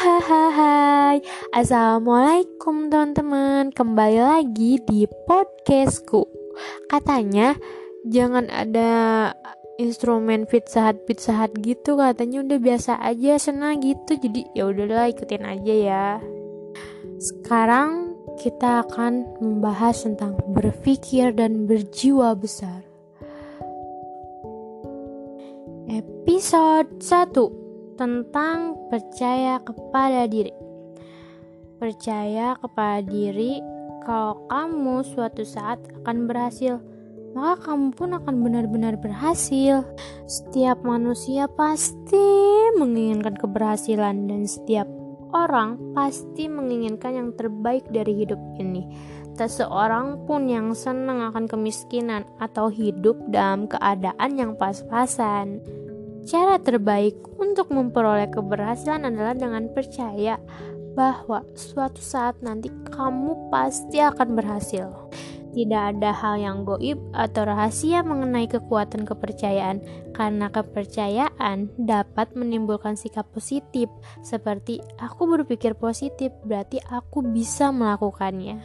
Hai, Assalamualaikum teman-teman. Kembali lagi di podcastku. Katanya jangan ada instrumen hut pizza hut gitu. Katanya udah biasa aja senang gitu. Jadi ya udahlah ikutin aja ya. Sekarang kita akan membahas tentang berpikir dan berjiwa besar. Episode 1 tentang percaya kepada diri. Percaya kepada diri kalau kamu suatu saat akan berhasil, maka kamu pun akan benar-benar berhasil. Setiap manusia pasti menginginkan keberhasilan dan setiap orang pasti menginginkan yang terbaik dari hidup ini. Tak seorang pun yang senang akan kemiskinan atau hidup dalam keadaan yang pas-pasan. Cara terbaik untuk memperoleh keberhasilan adalah dengan percaya bahwa suatu saat nanti kamu pasti akan berhasil. Tidak ada hal yang goib atau rahasia mengenai kekuatan kepercayaan, karena kepercayaan dapat menimbulkan sikap positif, seperti "aku berpikir positif, berarti aku bisa melakukannya".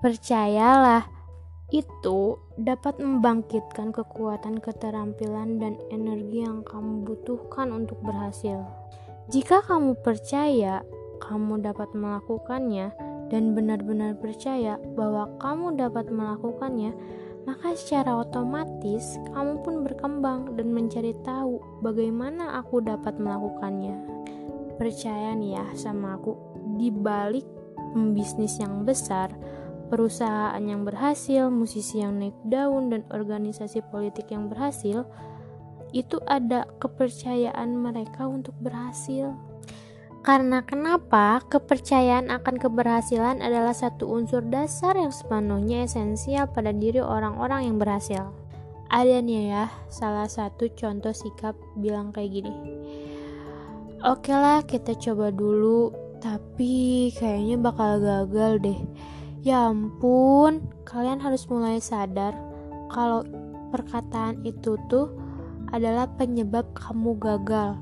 Percayalah, itu dapat membangkitkan kekuatan, keterampilan, dan energi yang kamu butuhkan untuk berhasil. Jika kamu percaya kamu dapat melakukannya dan benar-benar percaya bahwa kamu dapat melakukannya, maka secara otomatis kamu pun berkembang dan mencari tahu bagaimana aku dapat melakukannya. Percaya nih ya sama aku, di balik pembisnis yang besar, perusahaan yang berhasil, musisi yang naik daun, dan organisasi politik yang berhasil, itu ada kepercayaan mereka untuk berhasil. Karena kenapa? Kepercayaan akan keberhasilan adalah satu unsur dasar yang sepenuhnya esensial pada diri orang-orang yang berhasil. Ada nih ya, salah satu contoh sikap bilang kayak gini. Oke lah, kita coba dulu, tapi kayaknya bakal gagal deh Ya ampun, kalian harus mulai sadar kalau perkataan itu tuh adalah penyebab kamu gagal.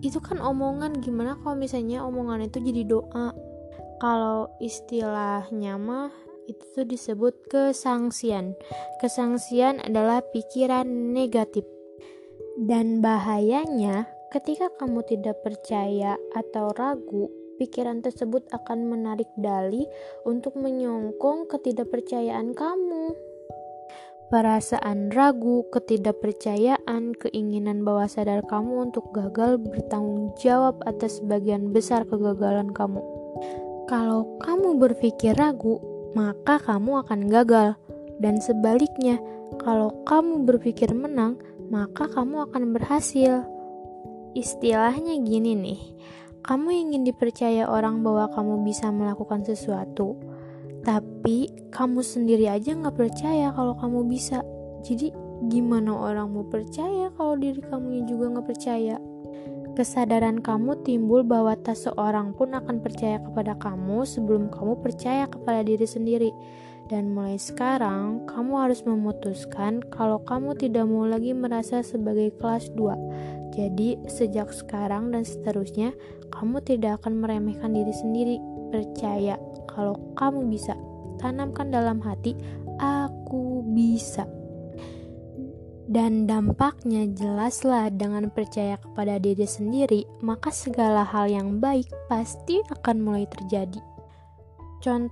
Itu kan omongan gimana kalau misalnya omongan itu jadi doa. Kalau istilahnya mah itu tuh disebut kesangsian. Kesangsian adalah pikiran negatif. Dan bahayanya ketika kamu tidak percaya atau ragu pikiran tersebut akan menarik dali untuk menyongkong ketidakpercayaan kamu. Perasaan ragu, ketidakpercayaan, keinginan bawah sadar kamu untuk gagal bertanggung jawab atas sebagian besar kegagalan kamu. Kalau kamu berpikir ragu, maka kamu akan gagal, dan sebaliknya, kalau kamu berpikir menang, maka kamu akan berhasil. Istilahnya gini nih, kamu ingin dipercaya orang bahwa kamu bisa melakukan sesuatu, tapi kamu sendiri aja nggak percaya kalau kamu bisa. Jadi gimana orang mau percaya kalau diri kamu juga nggak percaya? Kesadaran kamu timbul bahwa tak seorang pun akan percaya kepada kamu sebelum kamu percaya kepada diri sendiri. Dan mulai sekarang, kamu harus memutuskan kalau kamu tidak mau lagi merasa sebagai kelas 2 jadi, sejak sekarang dan seterusnya, kamu tidak akan meremehkan diri sendiri. Percaya kalau kamu bisa. Tanamkan dalam hati, "Aku bisa." Dan dampaknya jelaslah dengan percaya kepada diri sendiri, maka segala hal yang baik pasti akan mulai terjadi. Contoh